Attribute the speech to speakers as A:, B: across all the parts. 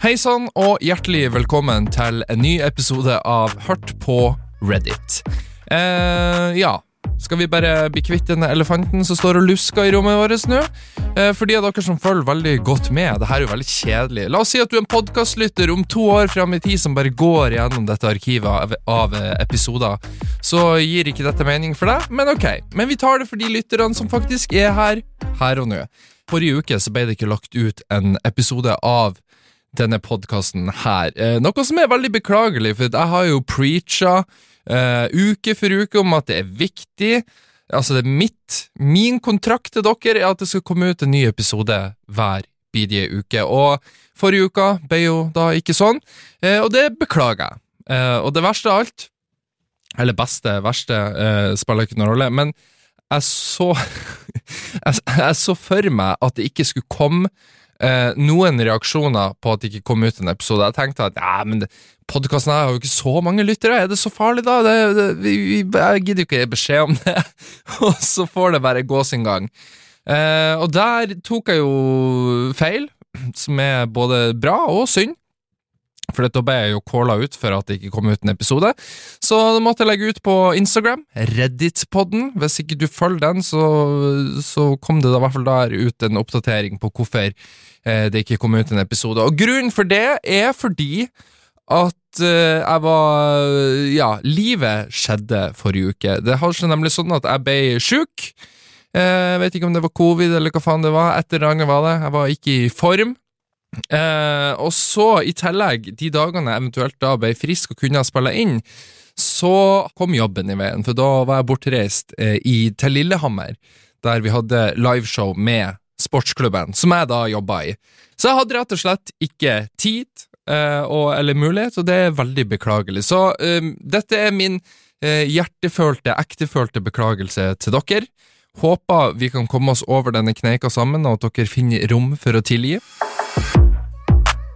A: Hei sann, og hjertelig velkommen til en ny episode av Hørt på Reddit. Eh, ja, skal vi bare bli kvitt denne elefanten som står og lusker i rommet vårt nå? Eh, for de av dere som følger veldig godt med, det her er jo veldig kjedelig. La oss si at du er en podkastlytter om to år fram i tid som bare går gjennom dette arkivet av, av eh, episoder. Så gir ikke dette mening for deg, men ok. Men vi tar det for de lytterne som faktisk er her, her og nå. Forrige uke så ble det ikke lagt ut en episode av denne podkasten her. Eh, noe som er veldig beklagelig, for jeg har jo preacha eh, uke for uke om at det er viktig. Altså, det er mitt, min kontrakt til dere er at det skal komme ut en ny episode hver bidige uke. Og forrige uka ble jo da ikke sånn, eh, og det beklager jeg. Og det verste av alt, eller beste, verste, spiller ikke noen rolle, men jeg så jeg, jeg så for meg at det ikke skulle komme eh, noen reaksjoner på at det ikke kom ut en episode. Jeg tenkte at ja, men podkasten har jo ikke så mange lyttere, er det så farlig da? Det, det, vi, vi, jeg gidder ikke gi beskjed om det, og så får det bare gå sin gang. Eh, og der tok jeg jo feil, som er både bra og synd. For da ble jeg jo calla ut for at det ikke kom ut en episode. Så da måtte jeg legge ut på Instagram, Reddit-podden. Hvis ikke du følger den, så, så kom det da i hvert fall der ut en oppdatering på hvorfor eh, det ikke kom ut en episode. Og grunnen for det er fordi at eh, jeg var Ja, livet skjedde forrige uke. Det har seg nemlig sånn at jeg ble sjuk. Jeg vet ikke om det var covid eller hva faen det var. Et eller var det. Jeg var ikke i form. Eh, og så, i tillegg, de dagene jeg eventuelt da ble frisk og kunne spille inn, så kom jobben i veien, for da var jeg bortreist eh, i, til Lillehammer, der vi hadde liveshow med sportsklubben, som jeg da jobba i. Så jeg hadde rett og slett ikke tid eh, og, eller mulighet, og det er veldig beklagelig. Så eh, dette er min eh, hjertefølte, ektefølte beklagelse til dere. Håper vi kan komme oss over denne kneika sammen, og at dere finner rom for å tilgi.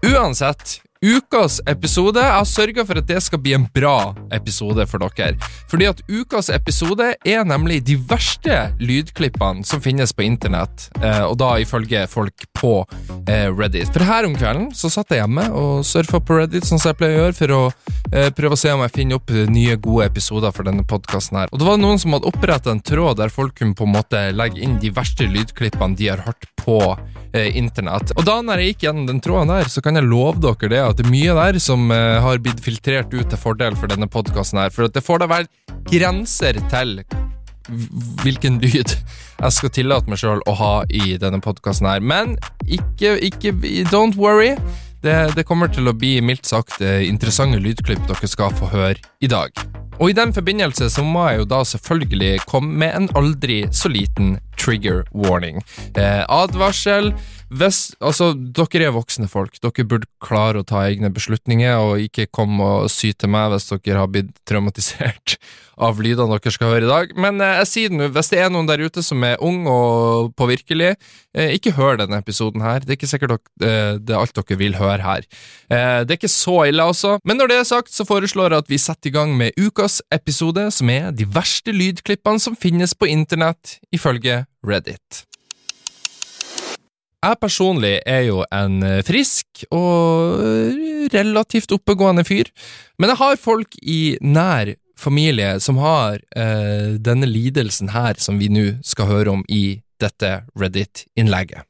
A: Uansett, ukas episode Jeg har sørga for at det skal bli en bra episode for dere. Fordi at ukas episode er nemlig de verste lydklippene som finnes på internett, eh, og da ifølge folk på eh, Reddit. For her om kvelden så satt jeg hjemme og surfa på Reddit, sånn som jeg pleier å gjøre, for å eh, prøve å se om jeg finner opp nye, gode episoder for denne podkasten her. Og det var noen som hadde oppretta en tråd der folk kunne på en måte legge inn de verste lydklippene de har hørt på internett. Og da når jeg gikk gjennom den tråden der, så kan jeg love dere det at det er mye der som har blitt filtrert ut til fordel for denne podkasten her. For at det får da være grenser til hvilken lyd jeg skal tillate meg sjøl å ha i denne podkasten her. Men ikke, ikke Don't worry. Det, det, kommer til å bli mildt sagt interessante lydklipp dere skal få høre i dag. Og i den forbindelse så må jeg jo da selvfølgelig komme med en aldri så liten trigger warning. Eh, advarsel hvis, altså, Dere er voksne folk. Dere burde klare å ta egne beslutninger, og ikke komme og sy til meg hvis dere har blitt traumatisert av lydene dere skal høre i dag. Men eh, jeg sier nå, hvis det er noen der ute som er ung og påvirkelig, eh, ikke hør denne episoden her. Det er ikke sikkert eh, det er alt dere vil høre her. Det er ikke så ille, altså. Men når det er sagt, så foreslår jeg at vi setter i gang med ukas episode, som er de verste lydklippene som finnes på internett, ifølge Reddit. Jeg personlig er jo en frisk og relativt oppegående fyr, men jeg har folk i nær familie som har eh, denne lidelsen her som vi nå skal høre om i dette Reddit-innlegget.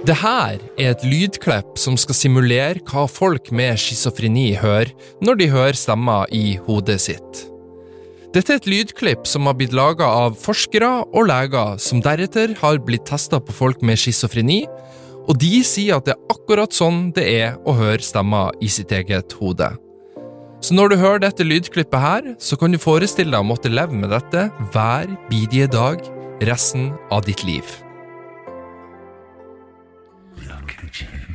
A: Det her er et lydklipp som skal simulere hva folk med schizofreni hører når de hører stemmer i hodet sitt. Dette er et lydklipp som har blitt laga av forskere og leger, som deretter har blitt testa på folk med schizofreni, og de sier at det er akkurat sånn det er å høre stemmer i sitt eget hode. Så når du hører dette lydklippet her, så kan du forestille deg å måtte leve med dette hver bidige dag resten av ditt liv.
B: Stupid,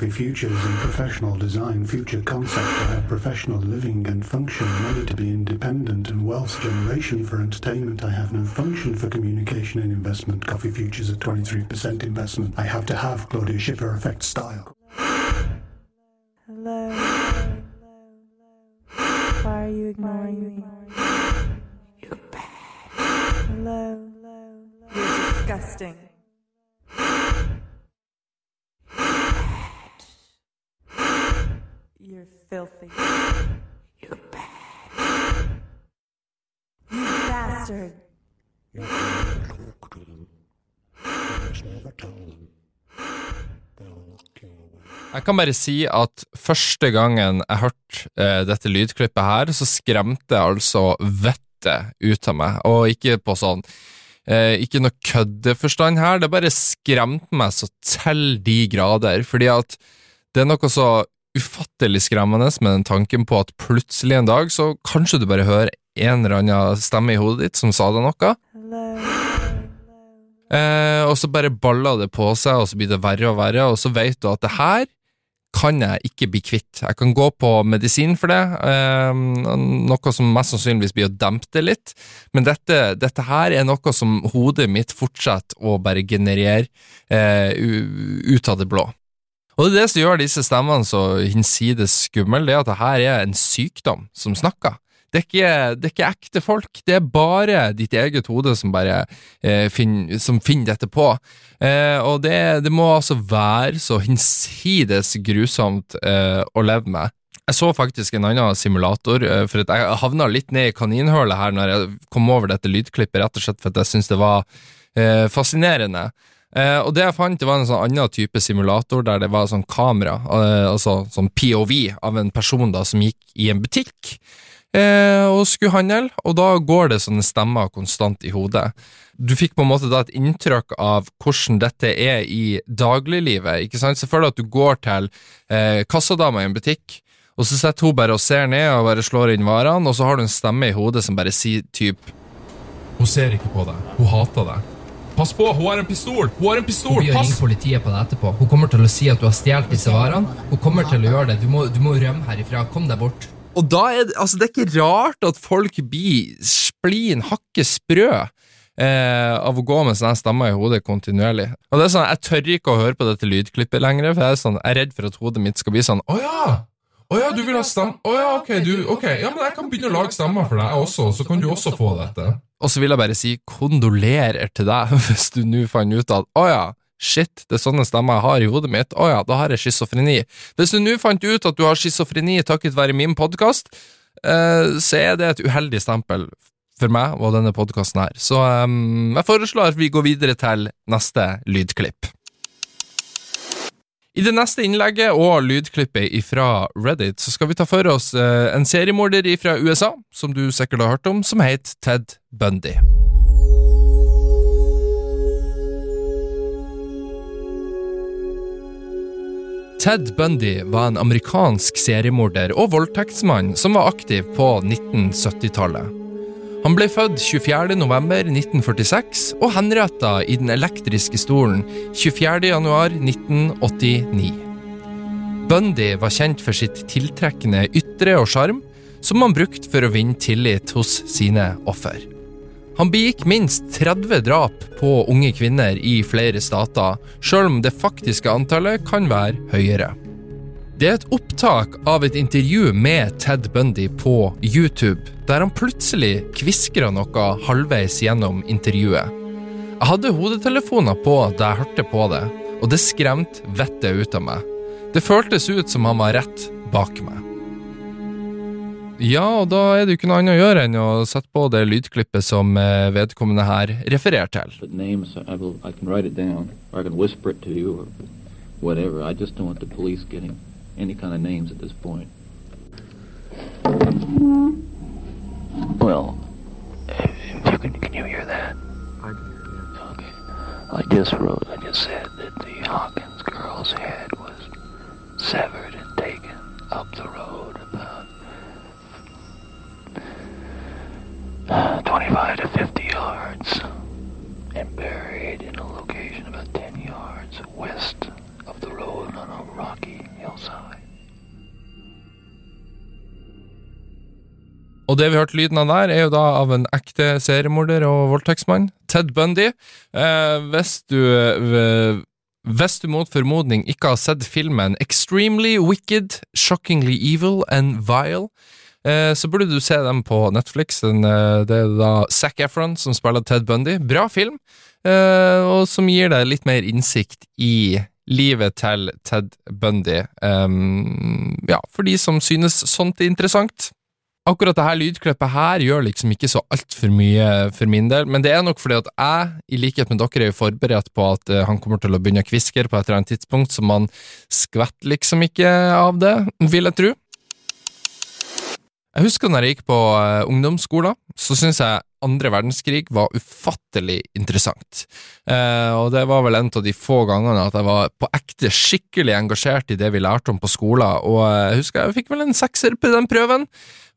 C: coffee futures and professional design future concept to have professional living and function money to be independent and wealth generation for entertainment. I have no function for communication and investment. Coffee futures at 23% investment. I have to have Claudia Schiffer effect style.
A: Jeg kan bare si at første gangen jeg hørte eh, dette lydklippet her, så skremte jeg altså vettet ut av meg, og ikke på sånn eh, Ikke noe køddeforstand her, det bare skremte meg så til de grader, fordi at det er noe så ufattelig skremmende med den tanken på at plutselig en dag så kanskje du bare hører en eller annen stemme i hodet ditt som sa deg noe, Eh, og så bare baller det på seg, og så blir det verre og verre, og så vet du at det her kan jeg ikke bli kvitt. Jeg kan gå på medisin for det, eh, noe som mest sannsynligvis blir å dempe det litt, men dette, dette her er noe som hodet mitt fortsetter å bare generere eh, ut av det blå. Og det er det som gjør disse stemmene så hinsides skumle, det er at det her er en sykdom som snakker. Det er, ikke, det er ikke ekte folk, det er bare ditt eget hode som bare eh, finner, som finner dette på. Eh, og det, det må altså være så hinsides grusomt eh, å leve med. Jeg så faktisk en annen simulator, eh, for jeg havna litt ned i kaninhølet her når jeg kom over dette lydklippet, rett og slett for at jeg syntes det var eh, fascinerende. Eh, og det jeg fant, det var en sånn annen type simulator der det var sånn kamera, eh, altså sånn POV av en person da som gikk i en butikk eh, og skulle handle, og da går det sånne stemmer konstant i hodet. Du fikk på en måte da et inntrykk av hvordan dette er i dagliglivet, ikke sant? Selvfølgelig at du går til eh, kassadama i en butikk, og så sitter hun bare og ser ned og bare slår inn varene, og så har du en stemme i hodet som bare sier typ Hun ser ikke på deg, hun hater deg. Pass på, hun har en pistol! Hun har en pistol!
D: Hun blir å ringe politiet på deg etterpå. Hun kommer til å si at du har stjålet disse varene. Hun kommer til å gjøre det. Du må, du må rømme herifra. Kom deg bort.
A: Og da er det, altså det er ikke rart at folk blir splin hakke sprø eh, av å gå med sånne stemmer i hodet kontinuerlig. Og det er sånn, Jeg tør ikke å høre på dette lydklippet lenger, for jeg er, sånn, jeg er redd for at hodet mitt skal bli sånn Å ja! Å ja, du vil ha stemme Å ja, ok, du, ok, ja, men jeg kan begynne å lage stemmer for deg også, så kan du også få dette. Og så vil jeg bare si kondolerer til deg hvis du nå fant ut at å ja, shit, det er sånne stemmer jeg har i hodet mitt, å ja, da har jeg schizofreni. Hvis du nå fant ut at du har schizofreni takket være min podkast, eh, så er det et uheldig stempel for meg og denne podkasten her. Så eh, jeg foreslår at vi går videre til neste lydklipp. I det neste innlegget og lydklippet fra Reddit så skal vi ta for oss eh, en seriemorder fra USA, som du sikkert har hørt om, som heter Ted Bundy. Ted Bundy var en amerikansk seriemorder og voldtektsmann som var aktiv på 1970-tallet. Han ble født 24. november 1946 og henretta i den elektriske stolen 24. januar 1989. Bundy var kjent for sitt tiltrekkende ytre og sjarm, som han brukte for å vinne tillit hos sine offer. Han begikk minst 30 drap på unge kvinner i flere stater, sjøl om det faktiske antallet kan være høyere. Det er et opptak av et intervju med Ted Bundy på YouTube, der han plutselig kviskra noe halvveis gjennom intervjuet. Jeg hadde hodetelefoner på da jeg hørte på det, og det skremte vettet ut av meg. Det føltes ut som han var rett bak meg. Ja, og da er det jo ikke noe annet å gjøre enn å sette på det lydklippet som eh, vedkommende her refererer til.
E: Names, I, will, I can write it down, or I can whisper it to you, or whatever. I just don't want the police getting any kind of names at this point. Well, you can, can you hear that? I can hear you. Okay. I just wrote,
A: det vi hørte lyden av der, er jo da av en ekte seriemorder og voldtektsmann, Ted Bundy. Eh, hvis du eh, Hvis du mot formodning ikke har sett filmen Extremely Wicked, Shockingly Evil and Vile, eh, så burde du se dem på Netflix. Den, eh, det er da Zac Efron som spiller Ted Bundy. Bra film, eh, og som gir deg litt mer innsikt i livet til Ted Bundy. Um, ja, for de som synes sånt er interessant. Akkurat det her lydklippet her gjør liksom ikke så altfor mye for min del, men det er nok fordi at jeg, i likhet med dere, er forberedt på at eh, han kommer til å begynne å kviskre på et eller annet tidspunkt, så man skvetter liksom ikke av det, vil jeg tro. Jeg husker når jeg gikk på uh, ungdomsskolen, så syntes jeg andre verdenskrig var ufattelig interessant. Eh, og det var vel en av de få gangene at jeg var på ekte skikkelig engasjert i det vi lærte om på skolen, og jeg husker jeg fikk vel en sekser på den prøven,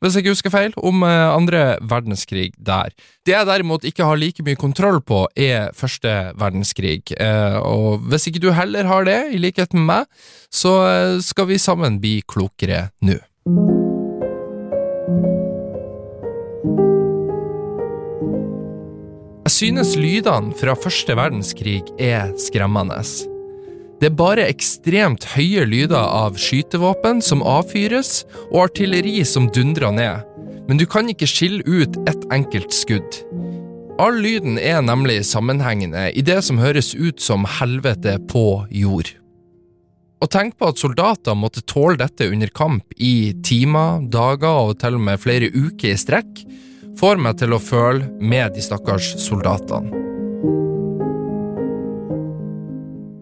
A: hvis jeg ikke husker feil, om eh, andre verdenskrig der. Det jeg derimot ikke har like mye kontroll på, er første verdenskrig, eh, og hvis ikke du heller har det, i likhet med meg, så eh, skal vi sammen bli klokere nå. Jeg synes lydene fra første verdenskrig er skremmende. Det er bare ekstremt høye lyder av skytevåpen som avfyres, og artilleri som dundrer ned, men du kan ikke skille ut ett enkelt skudd. All lyden er nemlig sammenhengende i det som høres ut som helvete på jord. Og tenk på at soldater måtte tåle dette under kamp i timer, dager og til og med flere uker i strekk, får meg til å føle med de stakkars soldatene.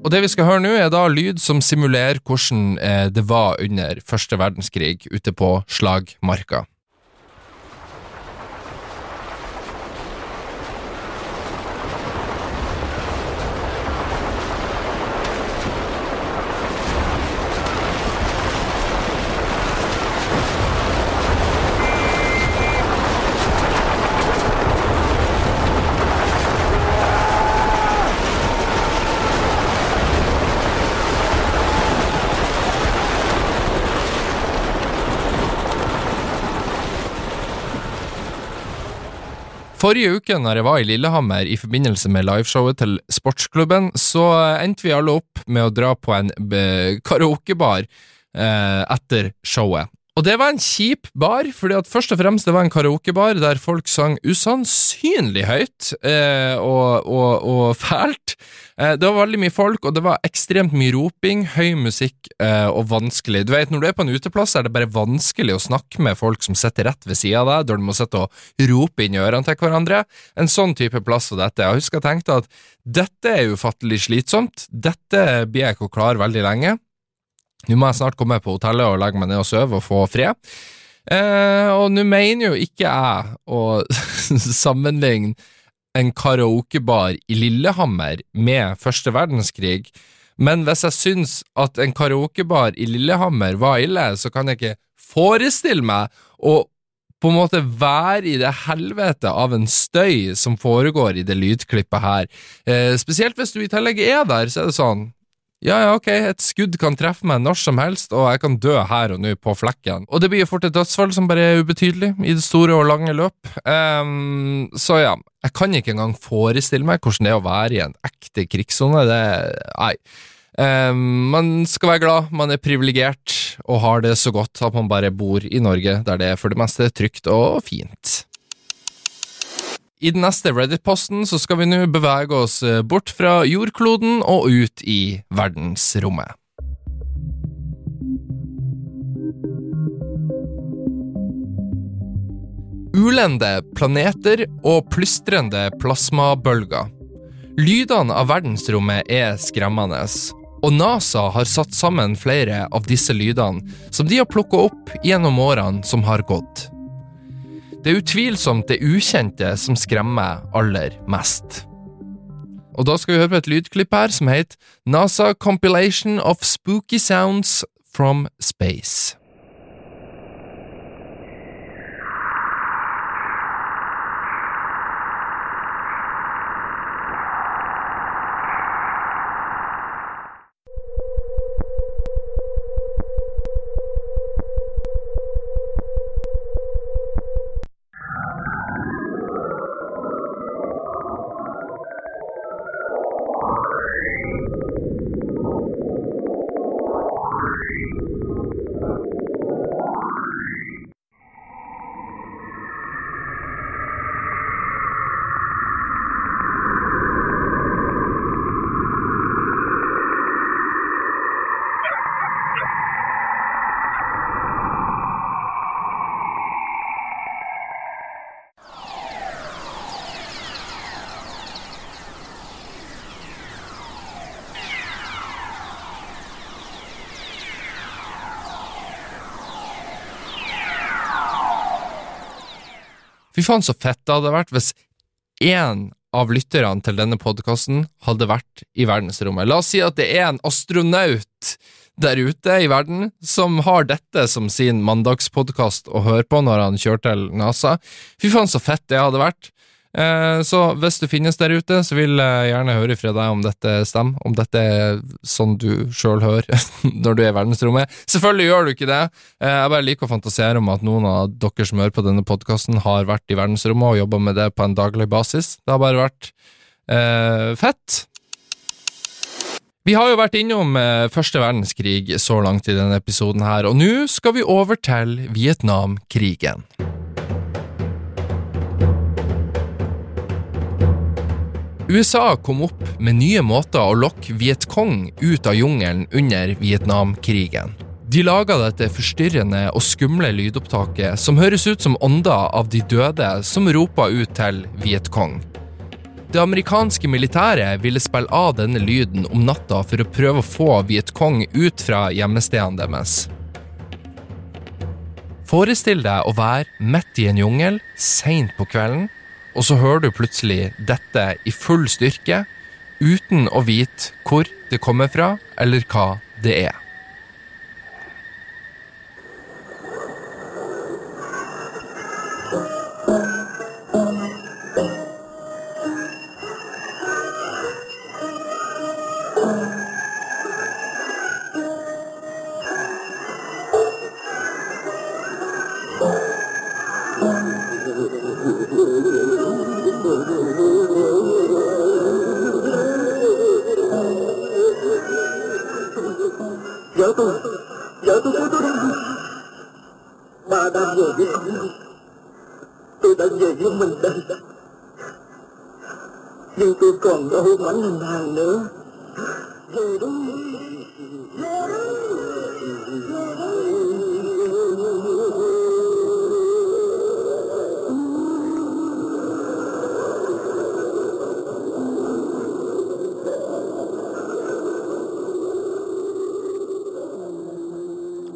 A: Og det vi skal høre nå, er da lyd som simulerer hvordan eh, det var under første verdenskrig ute på slagmarka. Forrige uke når jeg var i Lillehammer i forbindelse med liveshowet til sportsklubben, så endte vi alle opp med å dra på en eh, karaokebar eh, etter showet. Og det var en kjip bar, fordi at først og fremst det var en karaokebar der folk sang usannsynlig høyt eh, og, og, og fælt. Eh, det var veldig mye folk, og det var ekstremt mye roping, høy musikk eh, og vanskelig. Du vet, Når du er på en uteplass, er det bare vanskelig å snakke med folk som sitter rett ved sida av deg, der du må sitte og rope inn i ørene til hverandre. En sånn type plass var dette. Jeg husker jeg tenkte at dette er ufattelig slitsomt, dette blir jeg ikke å klare veldig lenge. Nå må jeg snart komme på hotellet og legge meg ned og sove og få fred. Eh, og nå mener jo ikke jeg å sammenligne en karaokebar i Lillehammer med første verdenskrig, men hvis jeg syns at en karaokebar i Lillehammer var ille, så kan jeg ikke forestille meg å på en måte være i det helvete av en støy som foregår i det lydklippet her. Eh, spesielt hvis du i tillegg er der, så er det sånn ja, ja, ok, et skudd kan treffe meg når som helst, og jeg kan dø her og nå på flekken. Og det blir jo fort et dødsfall som bare er ubetydelig i det store og lange løp. Um, så ja, jeg kan ikke engang forestille meg hvordan det er å være i en ekte krigssone. Det Nei. Um, man skal være glad man er privilegert og har det så godt at man bare bor i Norge, der det er for det meste trygt og fint. I den neste Reddit-posten så skal vi nå bevege oss eh, bort fra jordkloden og ut i verdensrommet. Ulende planeter og plystrende plasmabølger. Lydene av verdensrommet er skremmende, og NASA har satt sammen flere av disse lydene som de har plukka opp gjennom årene som har gått. Det er utvilsomt det ukjente som skremmer aller mest. Og da skal vi høre på et lydklipp her som heter NASA Compilation of Spooky Sounds from Space. Fy faen, så fett det hadde vært hvis én av lytterne til denne podkasten hadde vært i verdensrommet. La oss si at det er en astronaut der ute i verden som har dette som sin mandagspodkast å høre på når han kjører til NASA. Fy faen, så fett det hadde vært. Eh, så hvis du finnes der ute, så vil jeg gjerne høre fra deg om dette stemmer, om dette er sånn du sjøl hører når du er i verdensrommet. Selvfølgelig gjør du ikke det. Eh, jeg bare liker å fantasere om at noen av dere som hører på denne podkasten, har vært i verdensrommet og jobba med det på en daglig basis. Det har bare vært eh, fett. Vi har jo vært innom eh, første verdenskrig så langt i denne episoden her, og nå skal vi over til Vietnamkrigen. USA kom opp med nye måter å lokke Vietcong ut av jungelen under Vietnamkrigen. De laga dette forstyrrende og skumle lydopptaket som høres ut som ånder av de døde som ropa ut til Vietcong. Det amerikanske militæret ville spille av denne lyden om natta for å prøve å få Vietcong ut fra hjemmestedene deres. Forestill deg å være midt i en jungel seint på kvelden, og så hører du plutselig dette i full styrke, uten å vite hvor det kommer fra, eller hva det er.
F: Vì tôi còn đâu mảnh hình hàng nữa. Về đúng. Về đúng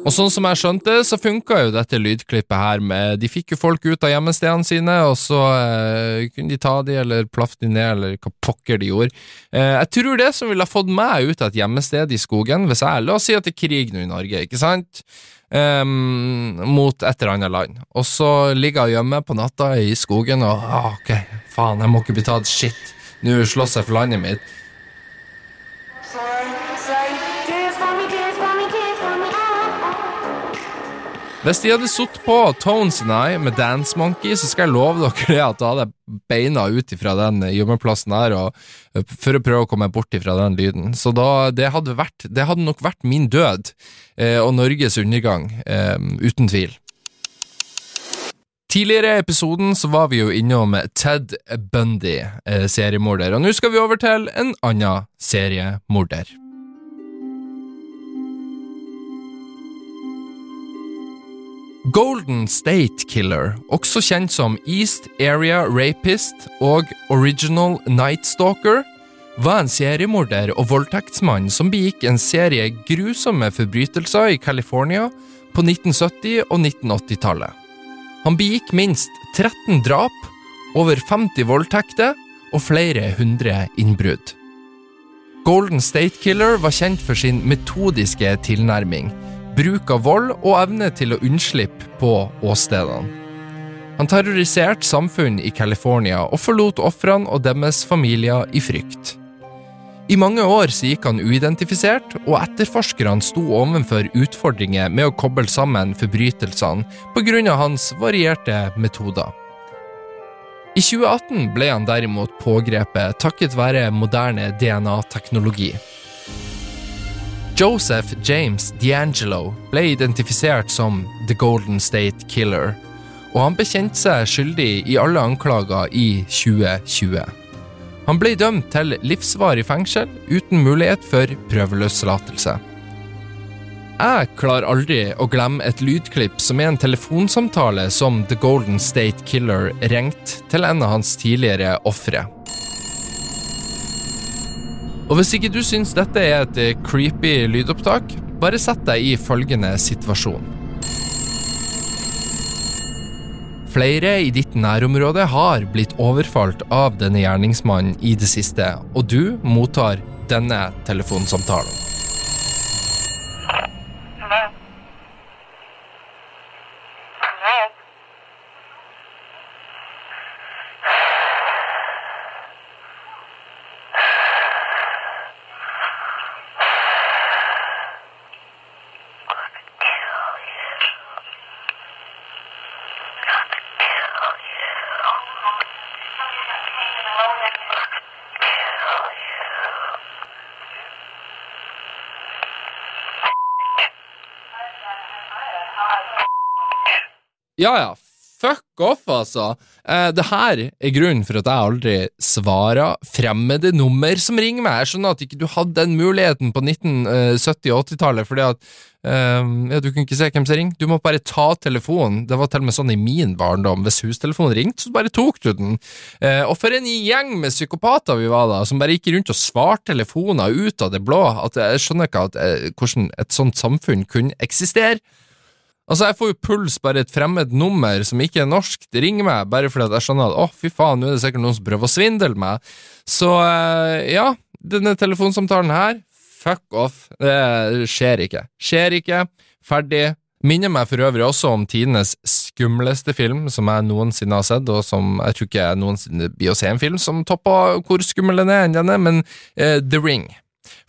A: Og sånn som jeg skjønte, så funka jo dette lydklippet her med De fikk jo folk ut av hjemmestedene sine, og så eh, kunne de ta de, eller plaffe de ned, eller hva pokker de gjorde. Eh, jeg tror det som ville ha fått meg ut av et hjemmested i skogen, hvis jeg La oss si at det er krig nå i Norge, ikke sant? Ehm, mot et eller annet land. Og så ligger jeg hjemme på natta i skogen og ah, ok, faen, jeg må ikke bli tatt shit. Nå slåss jeg for landet mitt. Hvis de hadde sittet på Tones and I med Dance Monkey, så skal jeg love dere at da hadde jeg beina ut ifra den gjemmeplassen der og, for å prøve å komme bort ifra den lyden. Så da, det, hadde vært, det hadde nok vært min død eh, og Norges undergang, eh, uten tvil. Tidligere i episoden så var vi jo innom Ted Bundy, eh, seriemorder, og nå skal vi over til en annen seriemorder. Golden State Killer, også kjent som East Area Rapist og Original Night Stalker, var en seriemorder og voldtektsmann som begikk en serie grusomme forbrytelser i California på 1970- og 1980-tallet. Han begikk minst 13 drap, over 50 voldtekter og flere hundre innbrudd. Golden State Killer var kjent for sin metodiske tilnærming, bruk av vold og evne til å unnslippe på åstedene. Han terroriserte samfunn i California og forlot ofrene og deres familier i frykt. I mange år gikk han uidentifisert, og etterforskerne sto overfor utfordringer med å koble sammen forbrytelsene pga. hans varierte metoder. I 2018 ble han derimot pågrepet takket være moderne DNA-teknologi. Joseph James D'Angelo ble identifisert som The Golden State Killer, og han bekjente seg skyldig i alle anklager i 2020. Han ble dømt til livsvarig fengsel uten mulighet for prøveløslatelse. Jeg klarer aldri å glemme et lydklipp som er en telefonsamtale som The Golden State Killer ringte til en av hans tidligere ofre. Og hvis ikke du syns dette er et eh, creepy lydopptak, bare sett deg i følgende situasjon. Flere i ditt nærområde har blitt overfalt av denne gjerningsmannen i det siste, og du mottar denne telefonsamtalen. Ja, ja. Fuck off, altså. Eh, det her er grunnen for at jeg aldri svarer fremmede nummer som ringer meg. Jeg skjønner at ikke du hadde den muligheten på 1970- og 80-tallet, fordi at eh, ja, du kunne ikke se hvem som ringte, Du må bare ta telefonen. Det var til og med sånn i min barndom. Hvis hustelefonen ringte, så bare tok du den. Eh, og for en gjeng med psykopater vi var da, som bare gikk rundt og svarte telefoner ut av det blå. At jeg skjønner ikke at, eh, hvordan et sånt samfunn kunne eksistere. Altså, jeg får jo puls bare et fremmed nummer som ikke er norsk, det ringer meg bare fordi jeg skjønner at å, fy faen, nå er det sikkert noen som prøver å svindle meg. Så eh, ja, denne telefonsamtalen her, fuck off, det skjer ikke. Skjer ikke, ferdig. Minner meg for øvrig også om tidenes skumleste film som jeg noensinne har sett, og som jeg tror ikke jeg noensinne blir å se en film som topper hvor skummel den er enn denne, men uh, The Ring.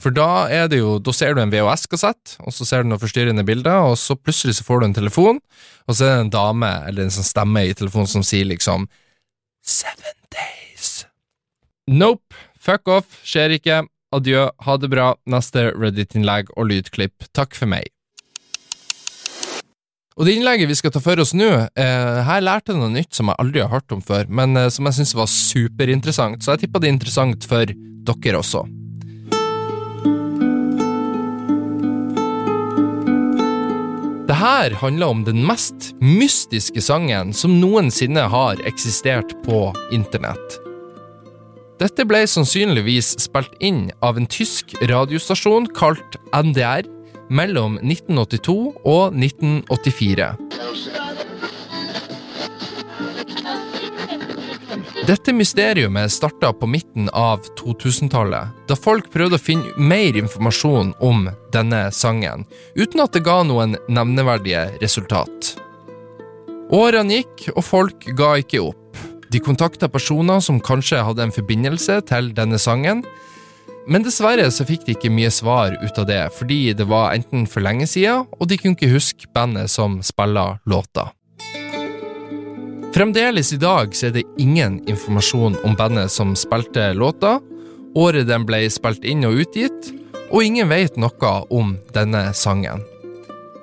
A: For da er det jo, da ser du en VHS-kassett, og så ser du noen forstyrrende bilder, og så plutselig så får du en telefon, og så er det en dame eller en sånn stemme i telefonen som sier liksom Seven days. Nope, fuck off, skjer ikke, adjø, ha det bra, neste Reddit-innlegg og lydklipp, takk for meg. Og det innlegget vi skal ta for oss nå, eh, her lærte jeg noe nytt som jeg aldri har hørt om før, men eh, som jeg syns var superinteressant, så jeg tippa det er interessant for dere også. Det her handler om den mest mystiske sangen som noensinne har eksistert på internett. Dette ble sannsynligvis spilt inn av en tysk radiostasjon kalt NDR mellom 1982 og 1984. Dette mysteriumet starta på midten av 2000-tallet, da folk prøvde å finne mer informasjon om denne sangen, uten at det ga noen nevneverdige resultat. Årene gikk, og folk ga ikke opp. De kontakta personer som kanskje hadde en forbindelse til denne sangen, men dessverre så fikk de ikke mye svar ut av det, fordi det var enten for lenge siden, og de kunne ikke huske bandet som spiller låta. Fremdeles i dag så er det ingen informasjon om bandet som spilte låta, året den ble spilt inn og utgitt, og ingen vet noe om denne sangen.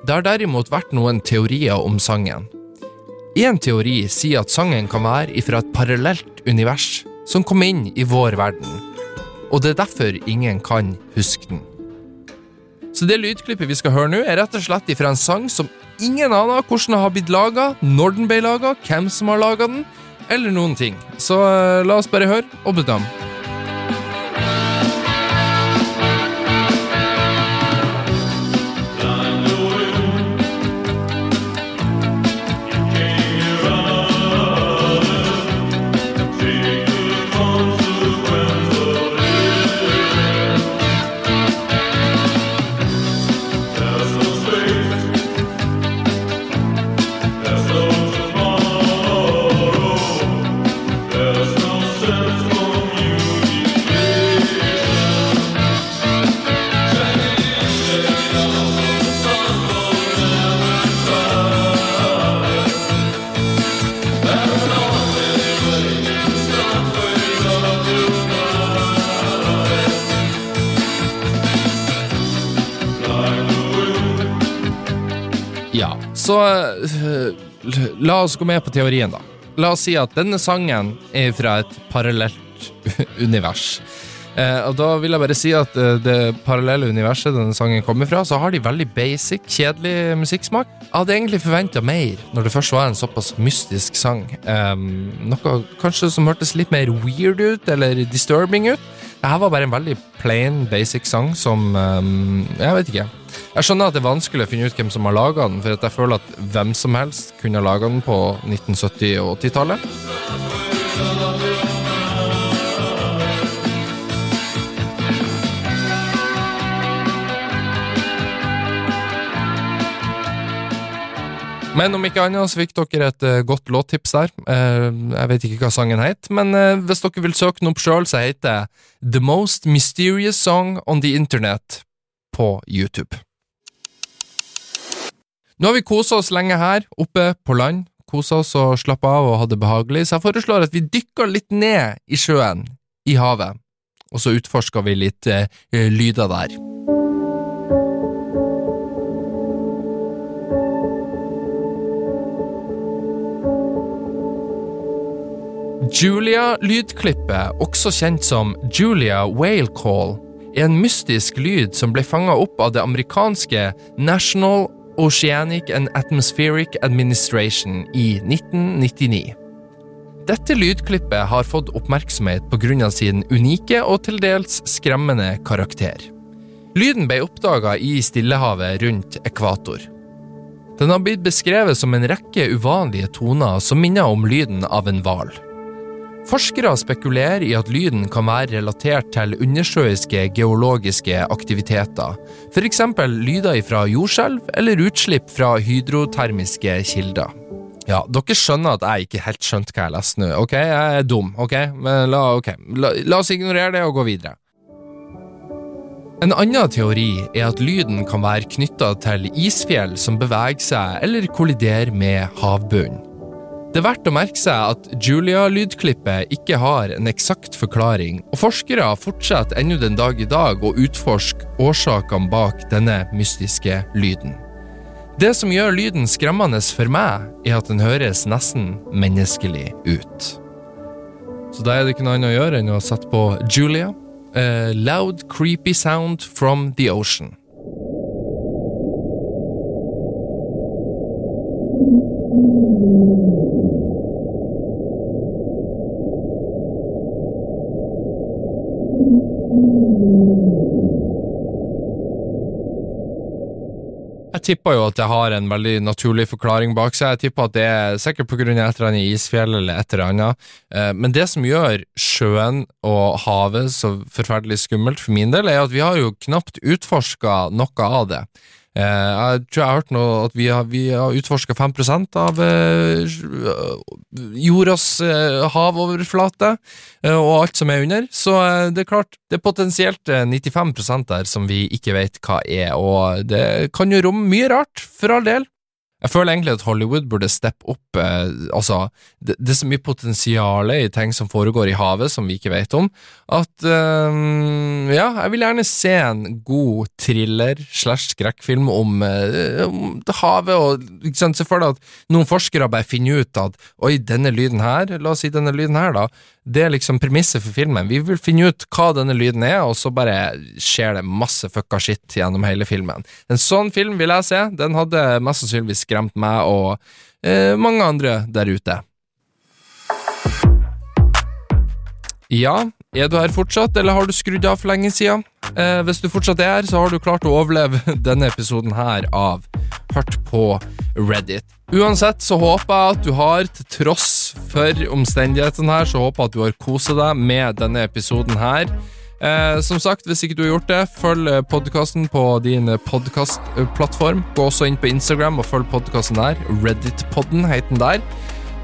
A: Det har derimot vært noen teorier om sangen. En teori sier at sangen kan være ifra et parallelt univers som kom inn i vår verden, og det er derfor ingen kan huske den. Så det lydklippet vi skal høre nå, er rett og slett ifra en sang som ingen aner hvordan den har blitt laga, når den ble laga, hvem som har laga den, eller noen ting. Så eh, la oss bare høre og bedømme. La oss gå med på teorien, da. La oss si at denne sangen er fra et parallelt univers. Eh, og da vil jeg bare si at eh, det parallelle universet denne sangen kommer fra, så har de veldig basic, kjedelig musikksmak. Jeg hadde egentlig forventa mer når det først var en såpass mystisk sang. Eh, noe kanskje som hørtes litt mer weird ut, eller disturbing ut. Dette var bare en veldig plain, basic sang som Jeg vet ikke. Jeg skjønner at det er vanskelig å finne ut hvem som har laga den, for jeg føler at hvem som helst kunne ha laga den på 1970- og 80-tallet. Men om ikke annet så fikk dere et eh, godt låttips der. Eh, jeg vet ikke hva sangen het, men eh, hvis dere vil søke den opp sjøl, så heter det The Most Mysterious Song on the Internet på YouTube. Nå har vi kosa oss lenge her, oppe på land. Kosa oss og slappa av og hadde behagelig, så jeg foreslår at vi dykker litt ned i sjøen, i havet, og så utforsker vi litt lyder der. Julia-lydklippet, også kjent som Julia Whale Call, er en mystisk lyd som ble fanga opp av det amerikanske National Oceanic and Atmospheric Administration i 1999. Dette lydklippet har fått oppmerksomhet pga. sin unike og til dels skremmende karakter. Lyden ble oppdaga i Stillehavet rundt ekvator. Den har blitt beskrevet som en rekke uvanlige toner som minner om lyden av en hval. Forskere spekulerer i at lyden kan være relatert til undersjøiske geologiske aktiviteter, f.eks. lyder fra jordskjelv eller utslipp fra hydrotermiske kilder. Ja, dere skjønner at jeg ikke helt skjønte hva jeg leste nå, ok? Jeg er dum, ok? Men la, okay. la, la oss ignorere det og gå videre. En annen teori er at lyden kan være knytta til isfjell som beveger seg eller kolliderer med havbunnen. Det er verdt å merke seg at Julia-lydklippet ikke har en eksakt forklaring, og forskere fortsetter ennå den dag i dag å utforske årsakene bak denne mystiske lyden. Det som gjør lyden skremmende for meg, er at den høres nesten menneskelig ut. Så da er det ikke noe annet å gjøre enn å sette på Julia. A loud, creepy sound from the ocean. Jeg tipper jo at det har en veldig naturlig forklaring bak seg. Jeg tipper at det er sikkert pga. et eller annet isfjell eller et eller annet. Eh, Men det som gjør sjøen og havet så forferdelig skummelt for min del, er at vi har jo knapt utforska noe av det. Eh, Jeg tror jeg har hørt noe at vi har, vi har utforska 5% av eh, jordas eh, havoverflate og alt som er under. Så det er klart, det er potensielt eh, 95 der som vi ikke vet hva er, og det kan jo romme mye rart, for all del. Jeg føler egentlig at Hollywood burde steppe opp eh, Altså, det, det er så mye potensial i ting som foregår i havet som vi ikke vet om, at eh, Ja, jeg vil gjerne se en god thriller slash skrekkfilm om, eh, om havet, og ikke sant, se for deg at noen forskere bare finner ut at oi, denne lyden her, la oss si denne lyden her, da, det er liksom premisset for filmen. Vi vil finne ut hva denne lyden er, og så bare skjer det masse fucka shit gjennom hele filmen. En sånn film vil jeg se. Den hadde mest sannsynligvis skremt meg og eh, mange andre der ute. Ja, er du her fortsatt, eller har du skrudd av for lenge siden? Eh, hvis du fortsatt er her, så har du klart å overleve denne episoden her av Hørt på Reddit. Uansett så håper jeg at du har, til tross for omstendighetene her, så håper jeg at du har koset deg med denne episoden her. Eh, som sagt, hvis ikke du har gjort det, følg podkasten på din podkastplattform. Gå også inn på Instagram og følg podkasten der. Reddit-podden heter den der.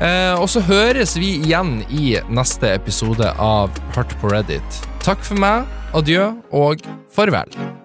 A: Eh, og så høres vi igjen i neste episode av Hørt på Reddit. Takk for meg, adjø og farvel.